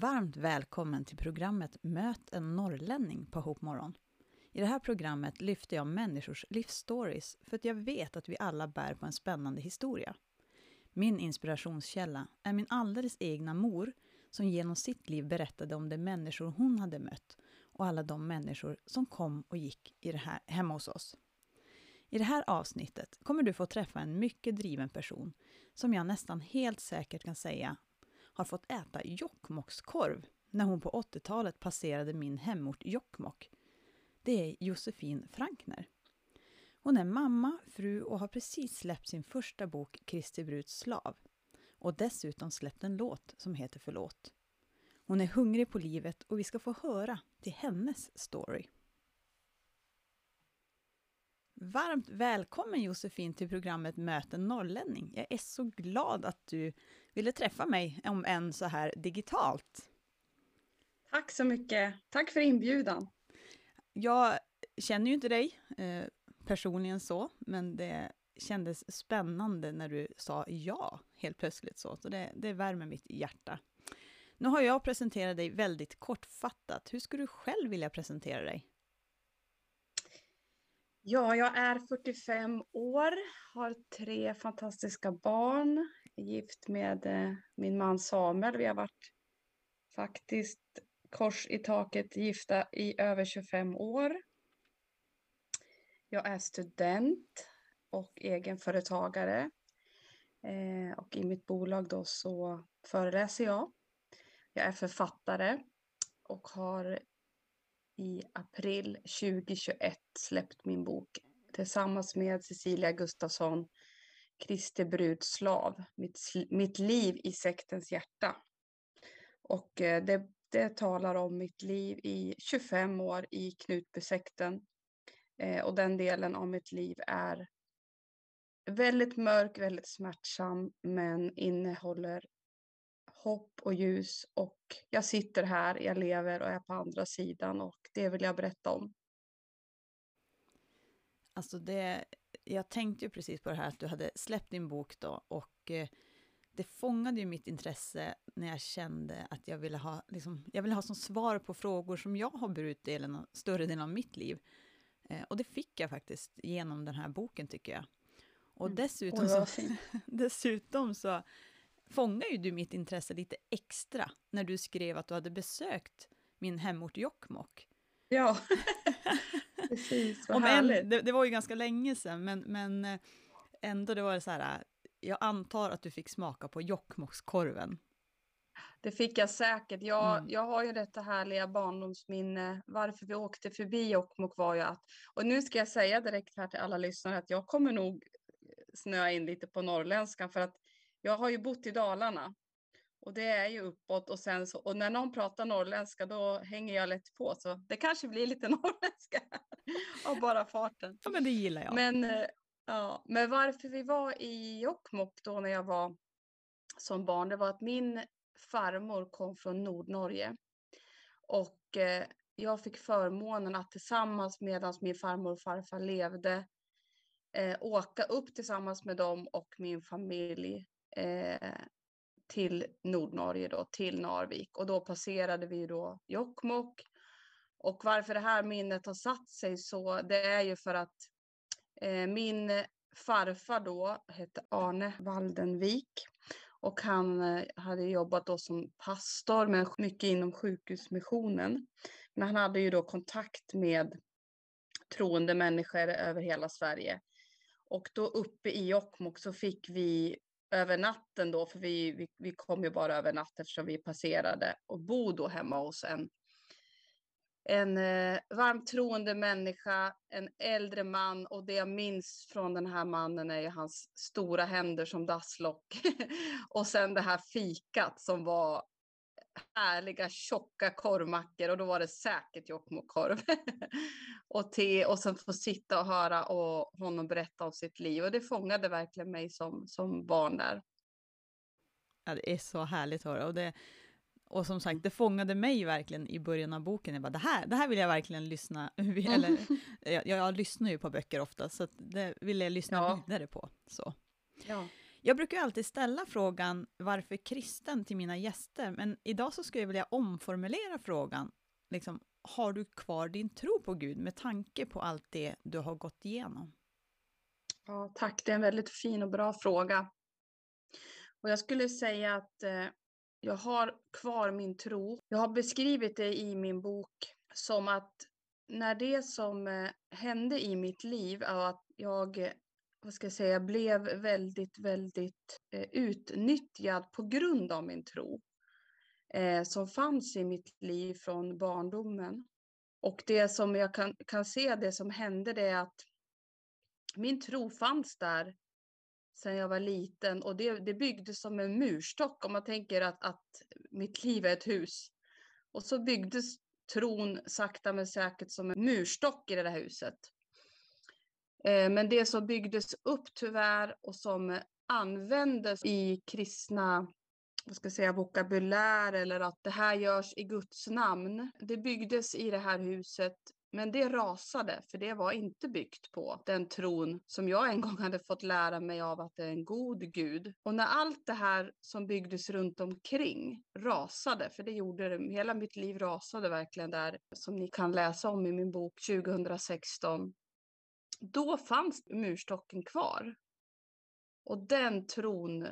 Varmt välkommen till programmet Möt en norrlänning på Hopmorgon. I det här programmet lyfter jag människors livsstories för att jag vet att vi alla bär på en spännande historia. Min inspirationskälla är min alldeles egna mor som genom sitt liv berättade om de människor hon hade mött och alla de människor som kom och gick i det här, hemma hos oss. I det här avsnittet kommer du få träffa en mycket driven person som jag nästan helt säkert kan säga har fått äta Jokkmokkskorv när hon på 80-talet passerade min hemort Jokkmokk. Det är Josefin Frankner. Hon är mamma, fru och har precis släppt sin första bok Kristi Bruds slav och dessutom släppt en låt som heter Förlåt. Hon är hungrig på livet och vi ska få höra till hennes story. Varmt välkommen Josefin till programmet Möten norrlänning. Jag är så glad att du ville träffa mig, om än så här digitalt. Tack så mycket. Tack för inbjudan. Jag känner ju inte dig eh, personligen så, men det kändes spännande när du sa ja helt plötsligt så, så det, det värmer mitt hjärta. Nu har jag presenterat dig väldigt kortfattat. Hur skulle du själv vilja presentera dig? Ja, jag är 45 år, har tre fantastiska barn, gift med eh, min man Samuel. Vi har varit faktiskt kors i taket gifta i över 25 år. Jag är student och egenföretagare. Eh, och i mitt bolag då så föreläser jag. Jag är författare och har i april 2021 släppt min bok tillsammans med Cecilia Gustafsson, Kristi brudslav, mitt, mitt liv i sektens hjärta. Och eh, det, det talar om mitt liv i 25 år i Knutbysekten. Eh, och den delen av mitt liv är väldigt mörk, väldigt smärtsam, men innehåller hopp och ljus och jag sitter här, jag lever och är på andra sidan och det vill jag berätta om. Alltså det, jag tänkte ju precis på det här att du hade släppt din bok då och eh, det fångade ju mitt intresse när jag kände att jag ville ha, liksom, jag ville ha som svar på frågor som jag har burit delen, större delen av mitt liv. Eh, och det fick jag faktiskt genom den här boken tycker jag. Och mm. dessutom, oh, så, dessutom så fångar ju du mitt intresse lite extra när du skrev att du hade besökt min hemort Jokkmokk. Ja, precis, vad Om härligt. En, det, det, var ju ganska länge sedan, men, men eh, ändå det var så här, jag antar att du fick smaka på Jokkmokkskorven. Det fick jag säkert. Jag, mm. jag har ju detta härliga barndomsminne. Varför vi åkte förbi Jokkmokk var ju att, och nu ska jag säga direkt här till alla lyssnare att jag kommer nog snöa in lite på norrländskan för att jag har ju bott i Dalarna och det är ju uppåt och sen så, och när någon pratar norrländska då hänger jag lätt på så det kanske blir lite norrländska av bara farten. Ja men det gillar jag. Men, eh, ja, men varför vi var i Jokkmokk då när jag var som barn det var att min farmor kom från Nordnorge och eh, jag fick förmånen att tillsammans medan min farmor och farfar levde eh, åka upp tillsammans med dem och min familj till Nordnorge då, till Narvik och då passerade vi då Jokkmokk. Och varför det här minnet har satt sig så, det är ju för att eh, min farfar då hette Arne Waldenvik och han eh, hade jobbat då som pastor, men mycket inom sjukhusmissionen. Men han hade ju då kontakt med troende människor över hela Sverige. Och då uppe i Jokkmokk så fick vi över natten då, för vi, vi, vi kom ju bara över natten eftersom vi passerade och bo då hemma hos en, en eh, varmt troende människa, en äldre man. Och det jag minns från den här mannen är ju hans stora händer som dasslock. Och sen det här fikat som var härliga tjocka korvmackor och då var det säkert Jokkmokkorv. och te och sen få sitta och höra och honom berätta om sitt liv och det fångade verkligen mig som, som barn där. Ja, det är så härligt att höra och det, och som sagt, det fångade mig verkligen i början av boken. Jag bara, det här, det här vill jag verkligen lyssna, eller jag, jag lyssnar ju på böcker ofta, så det vill jag lyssna ja. vidare på. Så. Ja. Jag brukar alltid ställa frågan varför kristen till mina gäster, men idag så skulle jag vilja omformulera frågan. Liksom, har du kvar din tro på Gud med tanke på allt det du har gått igenom? Ja, tack, det är en väldigt fin och bra fråga. Och jag skulle säga att eh, jag har kvar min tro. Jag har beskrivit det i min bok som att när det som eh, hände i mitt liv att jag vad ska jag säga, blev väldigt, väldigt eh, utnyttjad på grund av min tro eh, som fanns i mitt liv från barndomen. Och det som jag kan, kan se, det som hände, det är att min tro fanns där sedan jag var liten och det, det byggdes som en murstock om man tänker att, att mitt liv är ett hus. Och så byggdes tron sakta men säkert som en murstock i det där huset. Eh, men det som byggdes upp tyvärr och som användes i kristna vad ska jag säga, vokabulär eller att det här görs i Guds namn. Det byggdes i det här huset men det rasade, för det var inte byggt på den tron som jag en gång hade fått lära mig av att det är en god Gud. Och när allt det här som byggdes runt omkring rasade, för det gjorde det, hela mitt liv rasade verkligen där, som ni kan läsa om i min bok 2016, då fanns murstocken kvar. Och den tron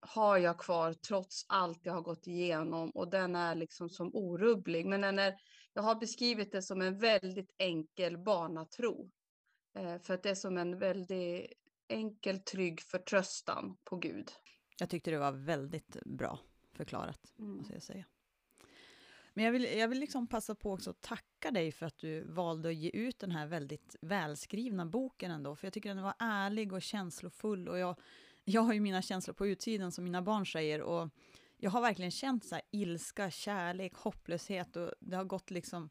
har jag kvar trots allt jag har gått igenom och den är liksom som orubblig. Men den är, jag har beskrivit det som en väldigt enkel barnatro. Eh, för att det är som en väldigt enkel, trygg förtröstan på Gud. Jag tyckte det var väldigt bra förklarat, mm. måste jag säga. Men jag vill, jag vill liksom passa på också att tacka dig för att du valde att ge ut den här väldigt välskrivna boken ändå, för jag tycker den var ärlig och känslofull. Och jag, jag har ju mina känslor på utsidan som mina barn säger. Och jag har verkligen känt så ilska, kärlek, hopplöshet. Och det har gått liksom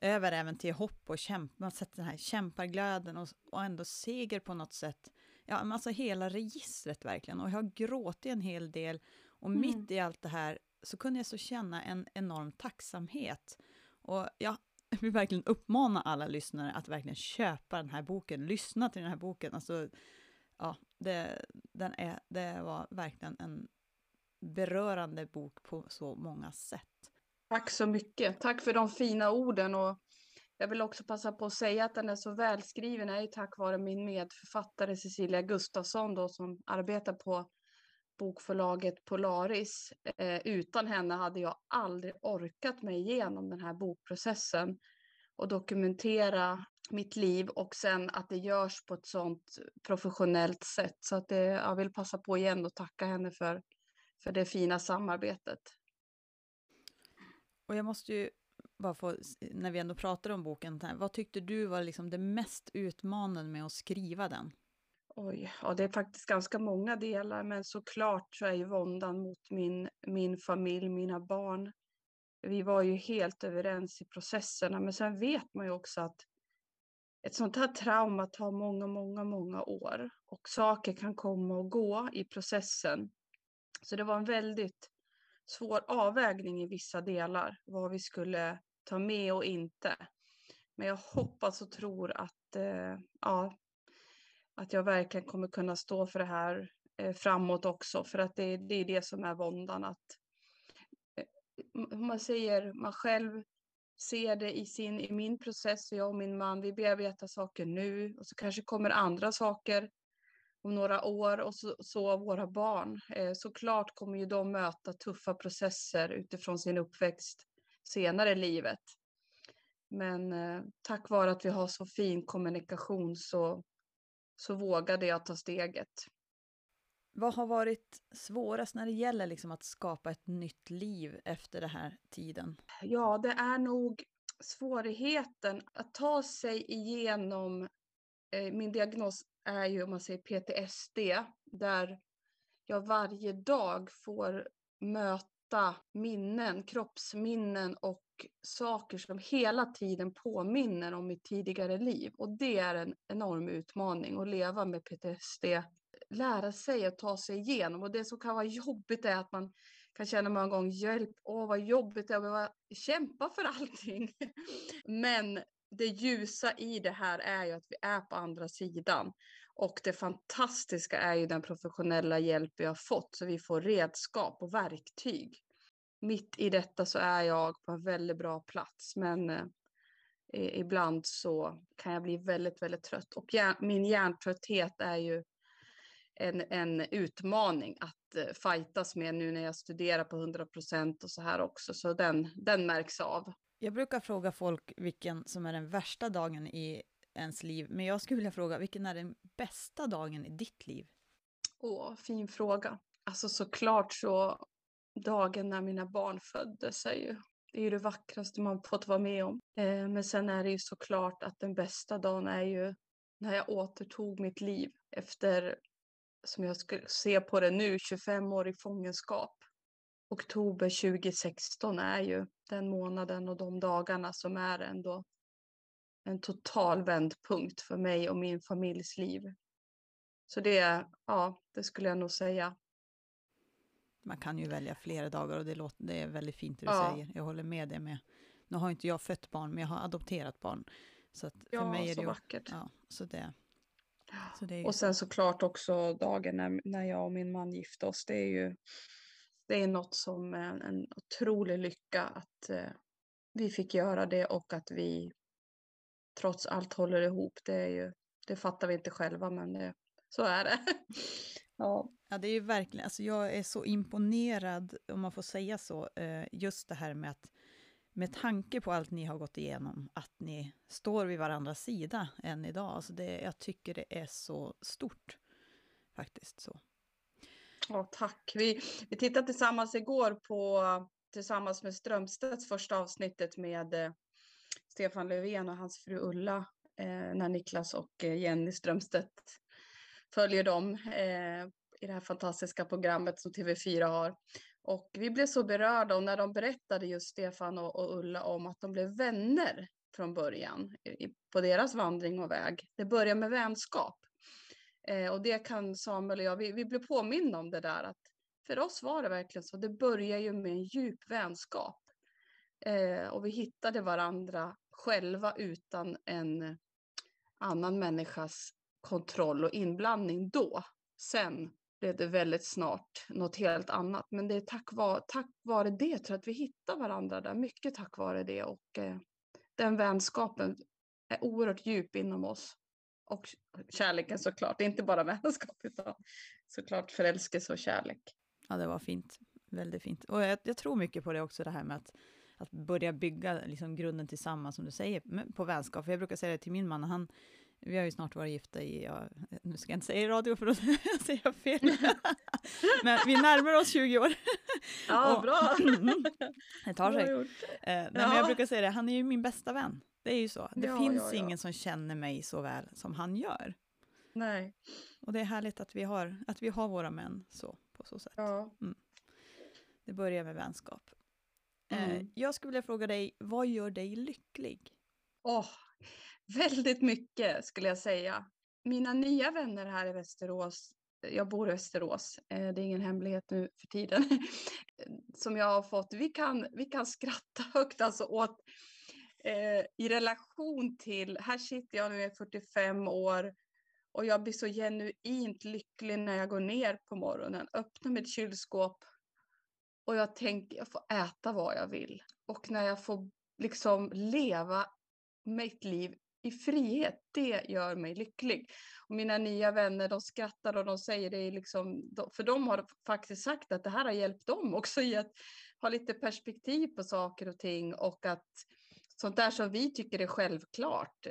över även till hopp och kämpa, man har sett den här kämparglöden och, och ändå seger på något sätt. Ja, alltså hela registret verkligen. Och jag har gråtit en hel del. Och mm. mitt i allt det här så kunde jag så känna en enorm tacksamhet. Och jag vill verkligen uppmana alla lyssnare att verkligen köpa den här boken, lyssna till den här boken. Alltså, ja, det, den är, det var verkligen en berörande bok på så många sätt. Tack så mycket. Tack för de fina orden. Och jag vill också passa på att säga att den är så välskriven är ju tack vare min medförfattare Cecilia Gustafsson då, som arbetar på bokförlaget Polaris. Eh, utan henne hade jag aldrig orkat mig igenom den här bokprocessen och dokumentera mitt liv och sen att det görs på ett sådant professionellt sätt. Så att det, jag vill passa på igen och tacka henne för, för det fina samarbetet. Och jag måste ju bara få, när vi ändå pratar om boken, vad tyckte du var liksom det mest utmanande med att skriva den? Oj, ja det är faktiskt ganska många delar, men såklart så är ju våndan mot min, min familj, mina barn. Vi var ju helt överens i processerna, men sen vet man ju också att ett sånt här trauma tar många, många, många år och saker kan komma och gå i processen. Så det var en väldigt svår avvägning i vissa delar, vad vi skulle ta med och inte. Men jag hoppas och tror att eh, ja, att jag verkligen kommer kunna stå för det här eh, framåt också, för att det, det är det som är våndan. Att, eh, man säger, man själv ser det i, sin, i min process, jag och min man, vi bearbetar saker nu och så kanske kommer andra saker om några år och så, så våra barn. Eh, såklart kommer ju de möta tuffa processer utifrån sin uppväxt senare i livet. Men eh, tack vare att vi har så fin kommunikation så så vågade jag ta steget. Vad har varit svårast när det gäller liksom att skapa ett nytt liv efter den här tiden? Ja, det är nog svårigheten att ta sig igenom. Eh, min diagnos är ju om man säger PTSD, där jag varje dag får möta minnen, kroppsminnen och saker som hela tiden påminner om mitt tidigare liv. Och det är en enorm utmaning att leva med PTSD. Lära sig att ta sig igenom. Och det som kan vara jobbigt är att man kan känna många gånger hjälp, åh vad jobbigt det är att behöva kämpa för allting. Men det ljusa i det här är ju att vi är på andra sidan. Och det fantastiska är ju den professionella hjälp vi har fått så vi får redskap och verktyg. Mitt i detta så är jag på en väldigt bra plats men eh, ibland så kan jag bli väldigt, väldigt trött. Och hjärn, min hjärntrötthet är ju en, en utmaning att eh, fightas med nu när jag studerar på 100 procent och så här också. Så den, den märks av. Jag brukar fråga folk vilken som är den värsta dagen i ens liv, men jag skulle vilja fråga vilken är den bästa dagen i ditt liv? Åh, fin fråga. Alltså såklart så dagen när mina barn föddes är ju det är ju det vackraste man fått vara med om. Eh, men sen är det ju såklart att den bästa dagen är ju när jag återtog mitt liv efter, som jag skulle se på det nu, 25 år i fångenskap. Oktober 2016 är ju den månaden och de dagarna som är ändå en total vändpunkt för mig och min familjs liv. Så det, ja, det skulle jag nog säga. Man kan ju välja flera dagar och det, låter, det är väldigt fint det du ja. säger. Jag håller med dig med. Nu har inte jag fött barn, men jag har adopterat barn. Så att för ja, mig är så det ju, vackert. Ja, så det, så det och sen såklart också dagen när, när jag och min man gifte oss. Det är ju det är något som är en otrolig lycka att eh, vi fick göra det och att vi trots allt håller ihop. Det, är ju, det fattar vi inte själva, men det, så är det. ja ja, det är ju verkligen, alltså jag är så imponerad, om man får säga så, eh, just det här med att med tanke på allt ni har gått igenom, att ni står vid varandras sida än idag. Alltså det, jag tycker det är så stort, faktiskt. så. Ja, tack. Vi, vi tittade tillsammans igår på, tillsammans med Strömstedts första avsnittet med eh, Stefan Löfven och hans fru Ulla, eh, när Niklas och eh, Jenny Strömstedt följer dem eh, i det här fantastiska programmet som TV4 har. Och vi blev så berörda och när de berättade just Stefan och, och Ulla om att de blev vänner från början i, på deras vandring och väg. Det börjar med vänskap. Eh, och det kan Samuel och jag, vi, vi blev påminna om det där att för oss var det verkligen så. Det börjar ju med en djup vänskap. Eh, och vi hittade varandra själva utan en annan människas kontroll och inblandning då. Sen blev det väldigt snart något helt annat. Men det är tack vare, tack vare det tror jag att vi hittar varandra där. Mycket tack vare det. Och eh, den vänskapen är oerhört djup inom oss. Och kärleken såklart, inte bara vänskap utan såklart förälskelse och kärlek. Ja, det var fint. Väldigt fint. Och jag, jag tror mycket på det också, det här med att att börja bygga liksom grunden tillsammans, som du säger, på vänskap. För jag brukar säga det till min man, han, vi har ju snart varit gifta i, ja, nu ska jag inte säga i radio för då säger jag fel. Men vi närmar oss 20 år. Ja, och, bra. det tar sig. Eh, nej, men jag brukar säga det, han är ju min bästa vän. Det är ju så. Det ja, finns ja, ja. ingen som känner mig så väl som han gör. Nej. Och det är härligt att vi har, att vi har våra män så, på så sätt. Ja. Mm. Det börjar med vänskap. Eh, mm. Jag skulle vilja fråga dig, vad gör dig lycklig? Oh, väldigt mycket skulle jag säga. Mina nya vänner här i Västerås, jag bor i Västerås, eh, det är ingen hemlighet nu för tiden, som jag har fått, vi kan, vi kan skratta högt alltså åt eh, i relation till, här sitter jag nu är 45 år och jag blir så genuint lycklig när jag går ner på morgonen, öppnar mitt kylskåp och jag tänker, jag får äta vad jag vill. Och när jag får liksom leva mitt liv i frihet, det gör mig lycklig. Och mina nya vänner, de skrattar och de säger det liksom, för de har faktiskt sagt att det här har hjälpt dem också i att ha lite perspektiv på saker och ting och att sånt där som vi tycker är självklart,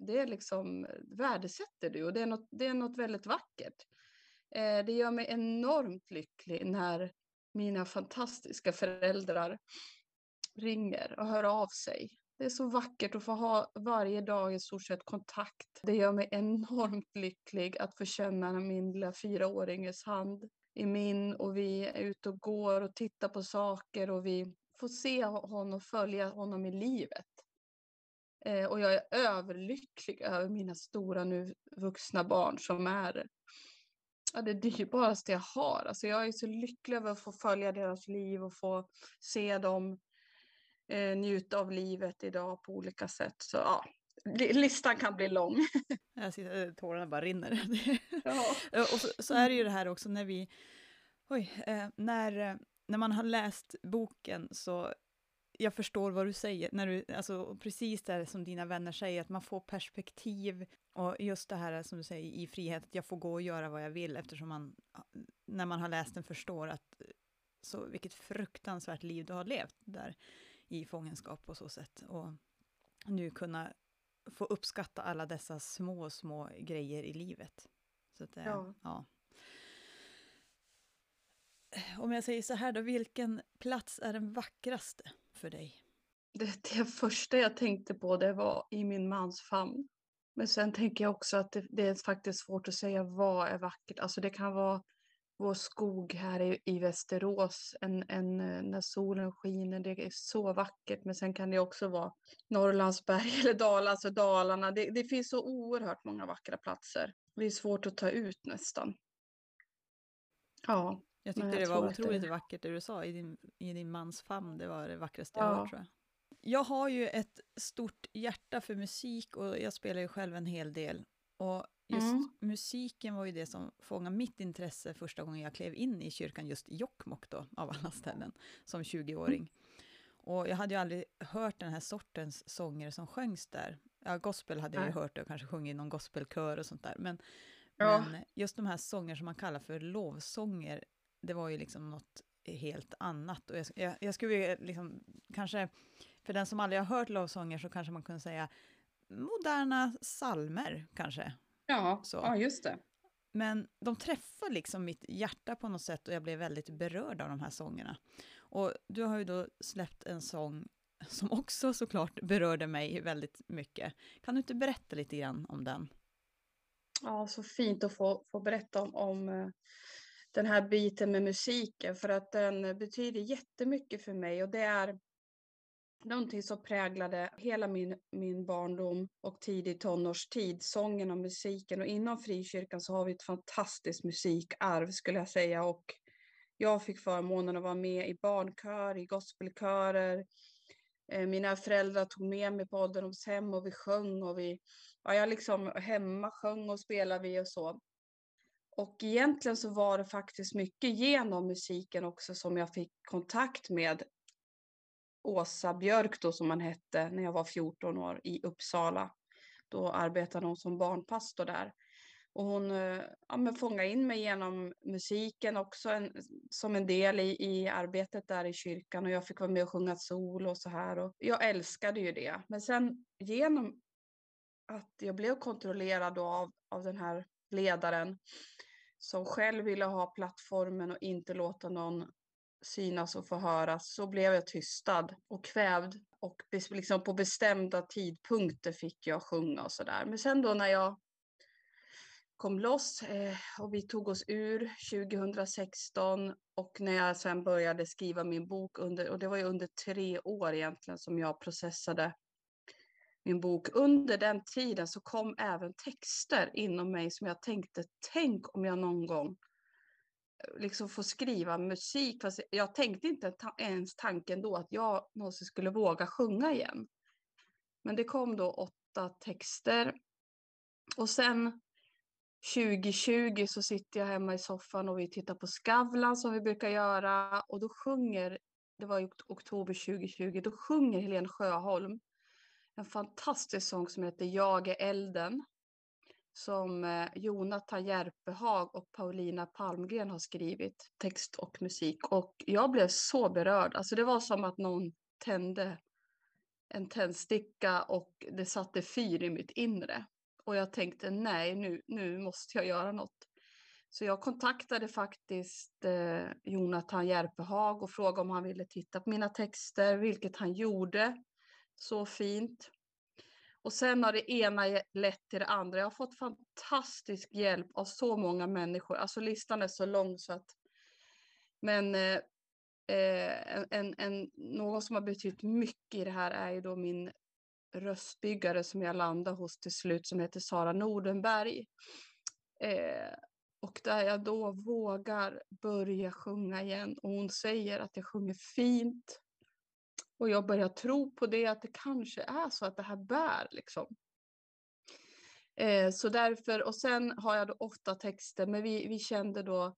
det är liksom värdesätter du och det är något, det är något väldigt vackert. Eh, det gör mig enormt lycklig när mina fantastiska föräldrar ringer och hör av sig. Det är så vackert att få ha varje dag i stort sett kontakt. Det gör mig enormt lycklig att få känna min lilla fyraåringes hand i min och vi är ute och går och tittar på saker och vi får se honom, följa honom i livet. Eh, och jag är överlycklig över mina stora nu vuxna barn som är ja, det dyrbaraste jag har. Alltså jag är så lycklig över att få följa deras liv och få se dem eh, njuta av livet idag på olika sätt. Så ja, listan kan bli lång. Jag sitter, eh, tårarna bara rinner. Ja. och så, så, är det ju det här också när vi, oj, eh, när, när man har läst boken så jag förstår vad du säger, när du, alltså, precis det som dina vänner säger, att man får perspektiv och just det här som du säger i frihet, att jag får gå och göra vad jag vill eftersom man, när man har läst den, förstår att så vilket fruktansvärt liv du har levt där i fångenskap på så sätt. Och nu kunna få uppskatta alla dessa små, små grejer i livet. Så att, ja. ja. Om jag säger så här då, vilken plats är den vackraste för dig? Det, det första jag tänkte på det var i min mans famn. Men sen tänker jag också att det, det, är faktiskt svårt att säga vad är vackert. Alltså det kan vara vår skog här i, i Västerås en, en, när solen skiner. Det är så vackert. Men sen kan det också vara Norrlandsberg eller Dalarna, alltså Dalarna. Det, det finns så oerhört många vackra platser. Det är svårt att ta ut nästan. Ja. Jag tyckte jag det var otroligt det... vackert det du sa i din, i din mans famn. Det var det vackraste jag hört tror jag. Jag har ju ett stort hjärta för musik och jag spelar ju själv en hel del. Och just mm. musiken var ju det som fångade mitt intresse första gången jag klev in i kyrkan, just Jokkmokk då, av alla ställen, som 20-åring. Mm. Och jag hade ju aldrig hört den här sortens sånger som sjöngs där. Ja, gospel hade jag ju hört och kanske sjungit i någon gospelkör och sånt där. Men, ja. men just de här sånger som man kallar för lovsånger, det var ju liksom något helt annat. Och jag, jag, jag skulle liksom, kanske, för den som aldrig har hört lovsånger så kanske man kunde säga moderna salmer kanske. Ja, så. ja just det. Men de träffar liksom mitt hjärta på något sätt och jag blev väldigt berörd av de här sångerna. Och du har ju då släppt en sång som också såklart berörde mig väldigt mycket. Kan du inte berätta lite grann om den? Ja, så fint att få, få berätta om, om eh, den här biten med musiken för att den betyder jättemycket för mig och det är någonting som präglade hela min, min barndom och tidig tonårstid, sången och musiken. Och inom frikyrkan så har vi ett fantastiskt musikarv skulle jag säga. Och jag fick förmånen att vara med i barnkör, i gospelkörer. Eh, mina föräldrar tog med mig på ålderdomshem och vi sjöng och vi, ja, jag liksom hemma sjöng och spelade vi och så. Och egentligen så var det faktiskt mycket genom musiken också som jag fick kontakt med Åsa Björk då som man hette när jag var 14 år i Uppsala. Då arbetade hon som barnpastor där. Och hon eh, ja, men fångade in mig genom musiken också en, som en del i, i arbetet där i kyrkan och jag fick vara med och sjunga sol och så här. Och jag älskade ju det. Men sen genom att jag blev kontrollerad av, av den här ledaren som själv ville ha plattformen och inte låta någon synas och få höras så blev jag tystad och kvävd. Och liksom på bestämda tidpunkter fick jag sjunga och sådär. Men sen då när jag kom loss eh, och vi tog oss ur 2016 och när jag sen började skriva min bok under, och det var ju under tre år egentligen som jag processade min bok. Under den tiden så kom även texter inom mig som jag tänkte, tänk om jag någon gång liksom få skriva musik. Fast jag tänkte inte ta ens tanken då att jag någonsin skulle våga sjunga igen. Men det kom då åtta texter. Och sen 2020 så sitter jag hemma i soffan och vi tittar på Skavlan som vi brukar göra. Och då sjunger, det var i oktober 2020, då sjunger Helene Sjöholm en fantastisk sång som heter Jag är elden som eh, Jonathan Järpehag och Paulina Palmgren har skrivit text och musik. Och jag blev så berörd. Alltså det var som att någon tände en tändsticka och det satte fyr i mitt inre. Och jag tänkte nej, nu, nu måste jag göra något. Så jag kontaktade faktiskt eh, Jonathan Järpehag och frågade om han ville titta på mina texter, vilket han gjorde. Så fint. Och sen har det ena lett till det andra. Jag har fått fantastisk hjälp av så många människor. Alltså listan är så lång så att... Men eh, eh, en, en, en, någon som har betytt mycket i det här är ju då min röstbyggare som jag landade hos till slut som heter Sara Nordenberg. Eh, och där jag då vågar börja sjunga igen och hon säger att jag sjunger fint och jag börjar tro på det, att det kanske är så att det här bär liksom. Eh, så därför, och sen har jag då åtta texter, men vi, vi kände då,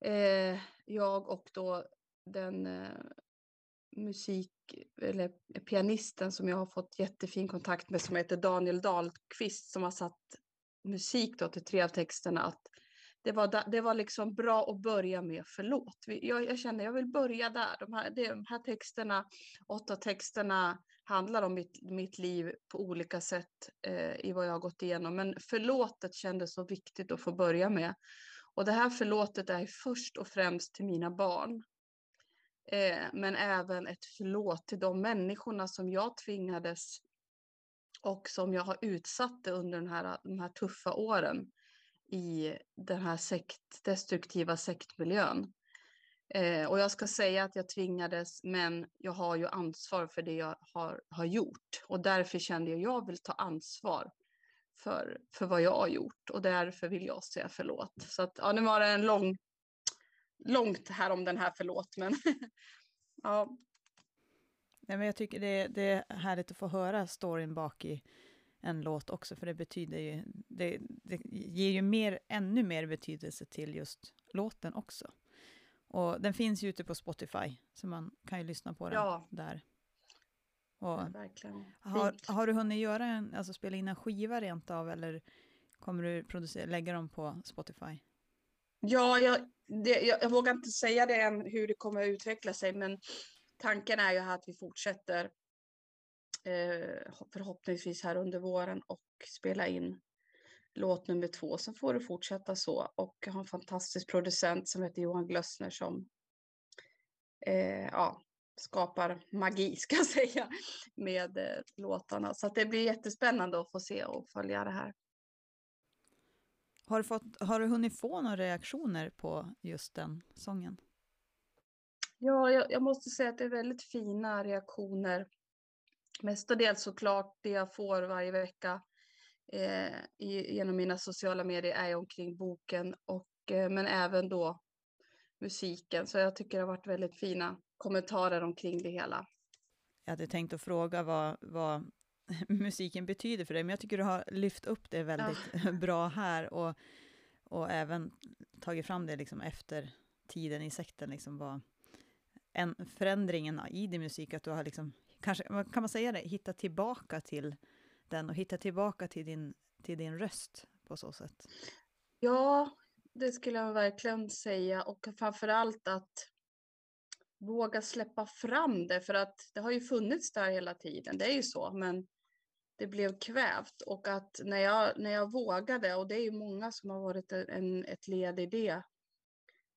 eh, jag och då den eh, musik, eller pianisten som jag har fått jättefin kontakt med som heter Daniel Dahlqvist som har satt musik då till tre av texterna att det var, det var liksom bra att börja med förlåt. Jag, jag känner jag vill börja där. De här, de här texterna, åtta texterna handlar om mitt, mitt liv på olika sätt eh, i vad jag har gått igenom. Men förlåtet kändes så viktigt att få börja med. Och det här förlåtet är först och främst till mina barn. Eh, men även ett förlåt till de människorna som jag tvingades och som jag har utsatt under den här, de här tuffa åren i den här sekt, destruktiva sektmiljön. Eh, och jag ska säga att jag tvingades, men jag har ju ansvar för det jag har, har gjort. Och därför kände jag att jag vill ta ansvar för, för vad jag har gjort. Och därför vill jag säga förlåt. Så att, ja, nu var det en lång, långt här om den här förlåt, men ja. Nej, men jag tycker det, det är härligt att få höra storyn bak i en låt också, för det betyder ju, det, det ger ju mer, ännu mer betydelse till just låten också. Och den finns ju ute på Spotify, så man kan ju lyssna på den ja. där. Och ja, verkligen. Har, har, du hunnit göra en, alltså spela in en skiva rent av, eller kommer du producera, lägga dem på Spotify? Ja, jag, det, jag, jag, vågar inte säga det än hur det kommer att utveckla sig, men tanken är ju att vi fortsätter förhoppningsvis här under våren och spela in låt nummer två. Sen får det fortsätta så. Och jag har en fantastisk producent som heter Johan Glössner som eh, ja, skapar magi, ska jag säga, med eh, låtarna. Så det blir jättespännande att få se och följa det här. Har du, fått, har du hunnit få några reaktioner på just den sången? Ja, jag, jag måste säga att det är väldigt fina reaktioner. Mestadels såklart det jag får varje vecka eh, genom mina sociala medier är omkring boken, och, eh, men även då musiken. Så jag tycker det har varit väldigt fina kommentarer omkring det hela. Jag hade tänkt att fråga vad, vad musiken betyder för dig, men jag tycker du har lyft upp det väldigt ja. bra här och, och även tagit fram det liksom efter tiden i sekten, liksom vad en, förändringen i din musik, att du har liksom, kanske, kan man säga det, hitta tillbaka till den och hitta tillbaka till din, till din röst på så sätt? Ja, det skulle jag verkligen säga. Och framför allt att våga släppa fram det för att det har ju funnits där hela tiden, det är ju så, men det blev kvävt. Och att när jag, när jag vågade, och det är ju många som har varit en, ett led i det,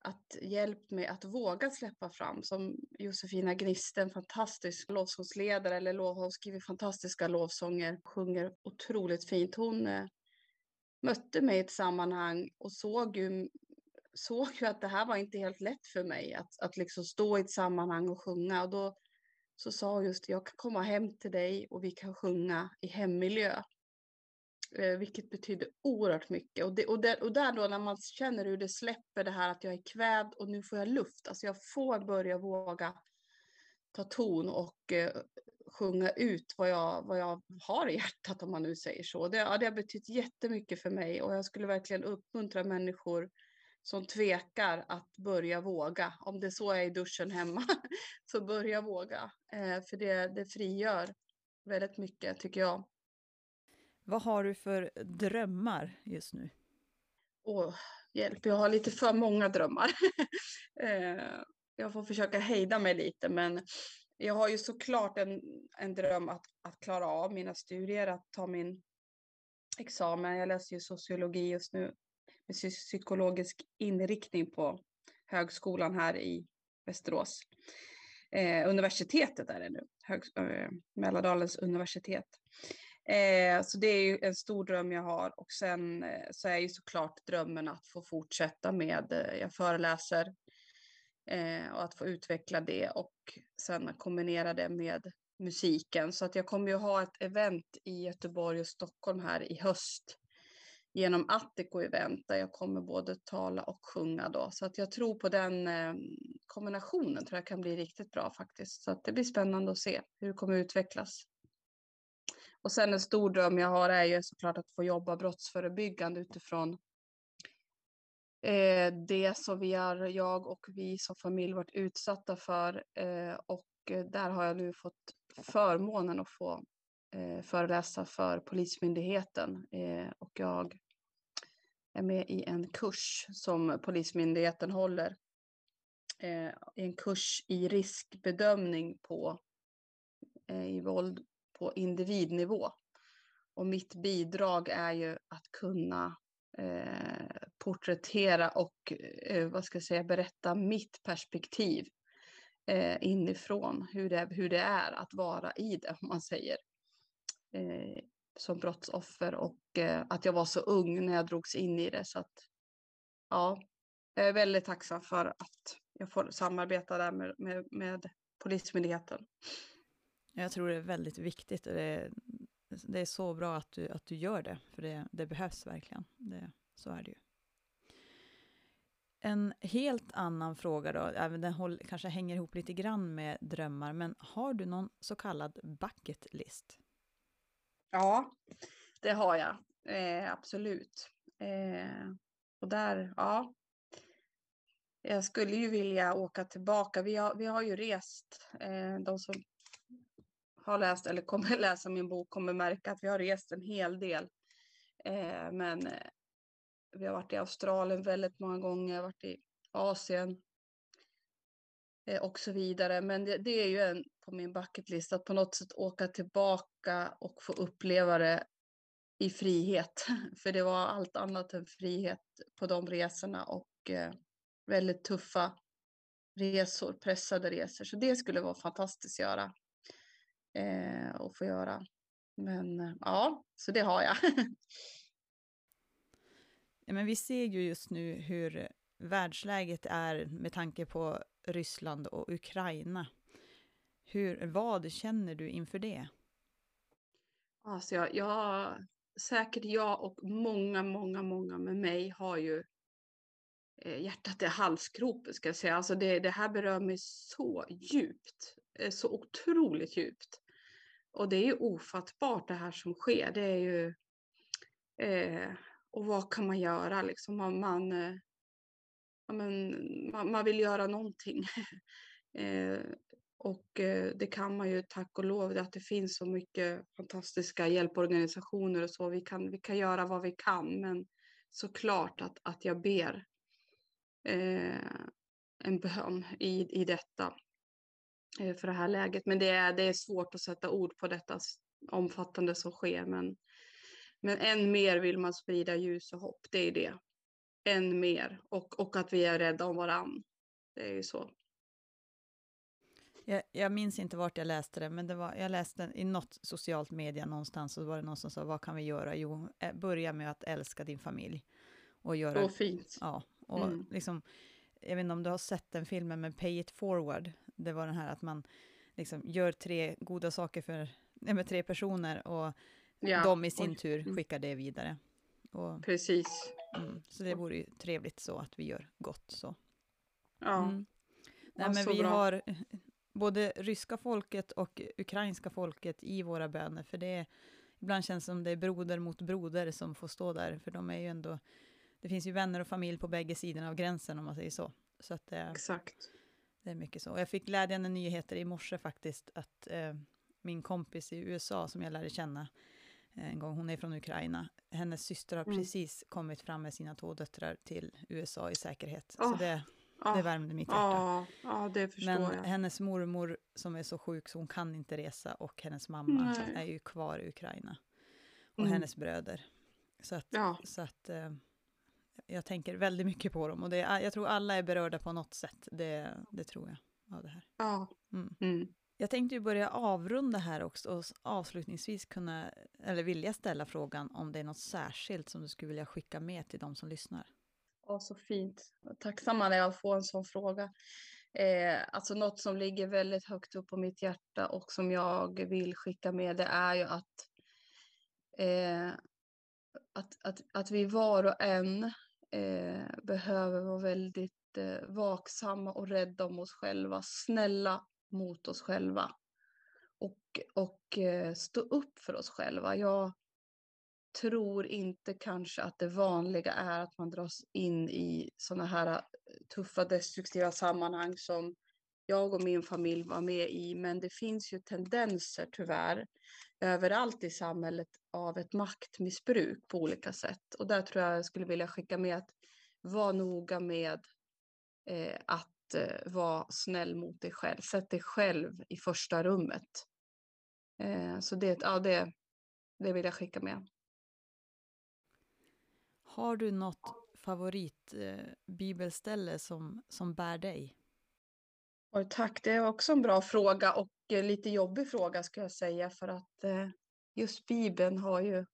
att hjälpt mig att våga släppa fram. Som Josefina Gniste, en fantastisk lovsångsledare, eller lov, hon skriver fantastiska lovsånger, sjunger otroligt fint. Hon eh, mötte mig i ett sammanhang och såg ju, såg ju att det här var inte helt lätt för mig, att, att liksom stå i ett sammanhang och sjunga. Och då så sa hon just, jag kan komma hem till dig och vi kan sjunga i hemmiljö. Eh, vilket betyder oerhört mycket. Och, det, och, där, och där då när man känner hur det släpper det här att jag är kvävd och nu får jag luft. Alltså jag får börja våga ta ton och eh, sjunga ut vad jag, vad jag har i hjärtat om man nu säger så. Det, ja, det har betytt jättemycket för mig och jag skulle verkligen uppmuntra människor som tvekar att börja våga. Om det så är i duschen hemma, så börja våga. Eh, för det, det frigör väldigt mycket tycker jag. Vad har du för drömmar just nu? Åh, hjälp, jag har lite för många drömmar. Eh, jag får försöka hejda mig lite, men jag har ju såklart en, en dröm att, att klara av mina studier, att ta min examen. Jag läser ju sociologi just nu med psykologisk inriktning på högskolan här i Västerås. Eh, universitetet är det nu, Hög, eh, Mälardalens universitet. Eh, så det är ju en stor dröm jag har och sen eh, så är ju såklart drömmen att få fortsätta med, eh, jag föreläser eh, och att få utveckla det och sen kombinera det med musiken. Så att jag kommer ju ha ett event i Göteborg och Stockholm här i höst genom Attico event där jag kommer både tala och sjunga då. Så att jag tror på den eh, kombinationen tror jag kan bli riktigt bra faktiskt. Så att det blir spännande att se hur det kommer utvecklas. Och sen en stor dröm jag har är ju såklart att få jobba brottsförebyggande utifrån eh, det som vi har, jag och vi som familj varit utsatta för. Eh, och där har jag nu fått förmånen att få eh, föreläsa för Polismyndigheten eh, och jag är med i en kurs som Polismyndigheten håller. Eh, en kurs i riskbedömning på eh, i våld på individnivå. Och mitt bidrag är ju att kunna eh, porträttera och eh, vad ska jag säga, berätta mitt perspektiv eh, inifrån hur det, hur det är att vara i det, om man säger. Eh, som brottsoffer och eh, att jag var så ung när jag drogs in i det. Så att, ja, jag är väldigt tacksam för att jag får samarbeta där med, med, med Polismyndigheten. Jag tror det är väldigt viktigt. Det är, det är så bra att du, att du gör det, för det, det behövs verkligen. Det, så är det ju. En helt annan fråga då, även den håll, kanske hänger ihop lite grann med drömmar, men har du någon så kallad bucket list? Ja, det har jag. Eh, absolut. Eh, och där, ja. Jag skulle ju vilja åka tillbaka. Vi har, vi har ju rest. Eh, de som har läst eller kommer läsa min bok kommer märka att vi har rest en hel del. Eh, men eh, vi har varit i Australien väldigt många gånger, varit i Asien eh, och så vidare. Men det, det, är ju en på min bucketlist att på något sätt åka tillbaka och få uppleva det i frihet. För det var allt annat än frihet på de resorna och eh, väldigt tuffa resor, pressade resor. Så det skulle vara fantastiskt att göra eh, och få göra. Men eh, ja, så det har jag. ja, men vi ser ju just nu hur världsläget är med tanke på Ryssland och Ukraina. Hur, vad känner du inför det? Alltså jag, jag, säkert jag och många, många, många med mig har ju eh, hjärtat i halsgropen ska jag säga. Alltså det, det här berör mig så djupt, Eh, så otroligt djupt. Och det är ju ofattbart det här som sker. Det är ju, eh, och vad kan man göra liksom? Man, man, eh, man, man vill göra någonting. eh, och eh, det kan man ju tack och lov att det finns så mycket fantastiska hjälporganisationer och så. Vi kan, vi kan göra vad vi kan, men såklart att, att jag ber eh, en bön i, i detta för det här läget. Men det är, det är svårt att sätta ord på detta omfattande som sker. Men, men än mer vill man sprida ljus och hopp, det är det. Än mer. Och, och att vi är rädda om varann. Det är ju så. Jag, jag, minns inte vart jag läste det, men det var, jag läste i något socialt media någonstans, så var det någon som sa, vad kan vi göra? Jo, börja med att älska din familj. Och göra... Så fint. Ja, och mm. liksom, jag vet inte om du har sett den filmen med Pay It Forward, det var den här att man liksom gör tre goda saker för med tre personer och ja. de i sin tur mm. skickar det vidare. Och, Precis. Mm, så det vore ju trevligt så att vi gör gott så. Ja. Mm. Nej, men vi bra. har både ryska folket och ukrainska folket i våra böner, för det är, ibland känns det som det är broder mot broder som får stå där, för de är ju ändå, det finns ju vänner och familj på bägge sidorna av gränsen om man säger så. Så att det, Exakt. det är mycket så. Jag fick glädjande nyheter i morse faktiskt, att eh, min kompis i USA som jag lärde känna eh, en gång, hon är från Ukraina, hennes syster har mm. precis kommit fram med sina två döttrar till USA i säkerhet. Oh. Så det, Ja. Det värmde mitt hjärta. Ja det förstår Men jag. hennes mormor som är så sjuk så hon kan inte resa och hennes mamma Nej. är ju kvar i Ukraina. Och mm. hennes bröder. Så att, ja. så att eh, jag tänker väldigt mycket på dem. Och det, jag tror alla är berörda på något sätt. Det, det tror jag. Av det här. Ja. Mm. Mm. Jag tänkte ju börja avrunda här också och avslutningsvis kunna, eller vilja ställa frågan om det är något särskilt som du skulle vilja skicka med till de som lyssnar. Ja, så fint. Tacksamma när jag får en sån fråga. Eh, alltså något som ligger väldigt högt upp på mitt hjärta och som jag vill skicka med det är ju att, eh, att, att, att vi var och en eh, behöver vara väldigt eh, vaksamma och rädda om oss själva, snälla mot oss själva och, och eh, stå upp för oss själva. Jag tror inte kanske att det vanliga är att man dras in i sådana här eh, tuffa destruktiva sammanhang som jag och min familj var med i, men det finns ju tendenser tyvärr överallt i samhället av ett maktmissbruk på olika sätt. Och där tror jag jag skulle vilja skicka med att var noga med eh, att eh, vara snäll mot dig själv. Sätt dig själv i första rummet. Eh, så det, ja, det, det vill jag skicka med. Har du något favoritbibelställe eh, som, som bär dig? Och tack, det är också en bra fråga och eh, lite jobbig fråga skulle jag säga för att eh, just Bibeln har ju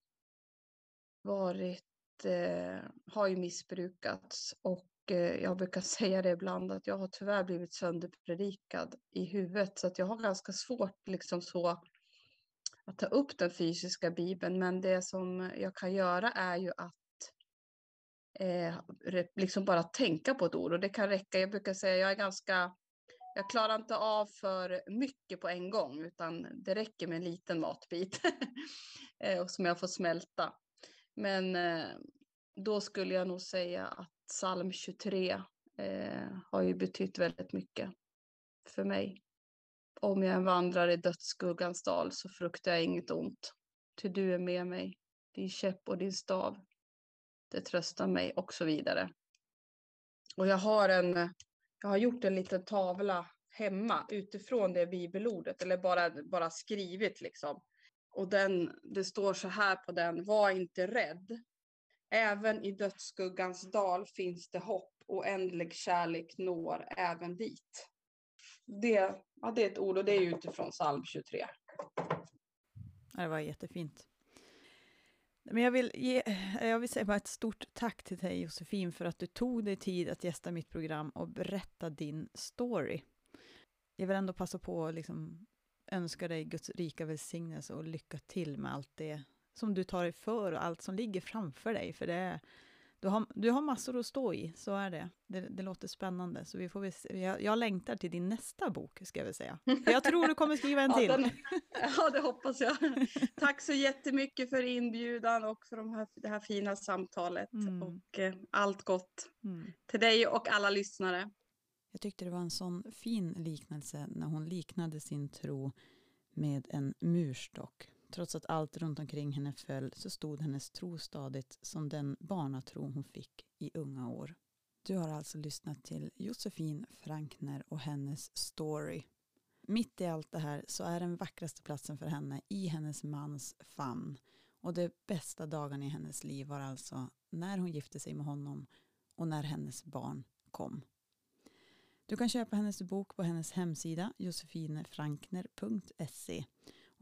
varit, eh, har ju missbrukats och jag brukar säga det ibland att jag har tyvärr blivit sönderpredikad i huvudet så att jag har ganska svårt liksom så att ta upp den fysiska Bibeln men det som jag kan göra är ju att eh, liksom bara tänka på ett ord och det kan räcka. Jag brukar säga jag är ganska jag klarar inte av för mycket på en gång utan det räcker med en liten matbit eh, som jag får smälta. Men eh, då skulle jag nog säga att psalm 23 eh, har ju betytt väldigt mycket för mig. Om jag vandrar i dödsskuggans dal så fruktar jag inget ont. Ty du är med mig, din käpp och din stav. Det tröstar mig och så vidare. Och jag har en jag har gjort en liten tavla hemma utifrån det bibelordet eller bara, bara skrivit liksom. Och den, det står så här på den, var inte rädd. Även i dödsskuggans dal finns det hopp, oändlig kärlek når även dit. Det, ja, det är ett ord och det är utifrån psalm 23. Det var jättefint. Men jag vill, ge, eh, jag vill säga bara ett stort tack till dig Josefin för att du tog dig tid att gästa mitt program och berätta din story. Jag vill ändå passa på att liksom önska dig Guds rika välsignelse och lycka till med allt det som du tar dig för och allt som ligger framför dig. För det du, har, du har massor att stå i, så är det. Det, det låter spännande. Så vi får, jag, jag längtar till din nästa bok, ska jag väl säga. För jag tror du kommer skriva en till. Ja, den, ja, det hoppas jag. Tack så jättemycket för inbjudan och för de här, det här fina samtalet. Mm. Och eh, allt gott mm. till dig och alla lyssnare. Jag tyckte det var en sån fin liknelse när hon liknade sin tro med en murstock. Trots att allt runt omkring henne föll så stod hennes tro stadigt som den barnatro hon fick i unga år. Du har alltså lyssnat till Josefin Frankner och hennes story. Mitt i allt det här så är den vackraste platsen för henne i hennes mans famn. Och de bästa dagarna i hennes liv var alltså när hon gifte sig med honom och när hennes barn kom. Du kan köpa hennes bok på hennes hemsida josefinefrankner.se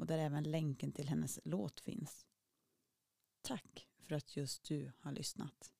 och där även länken till hennes låt finns. Tack för att just du har lyssnat.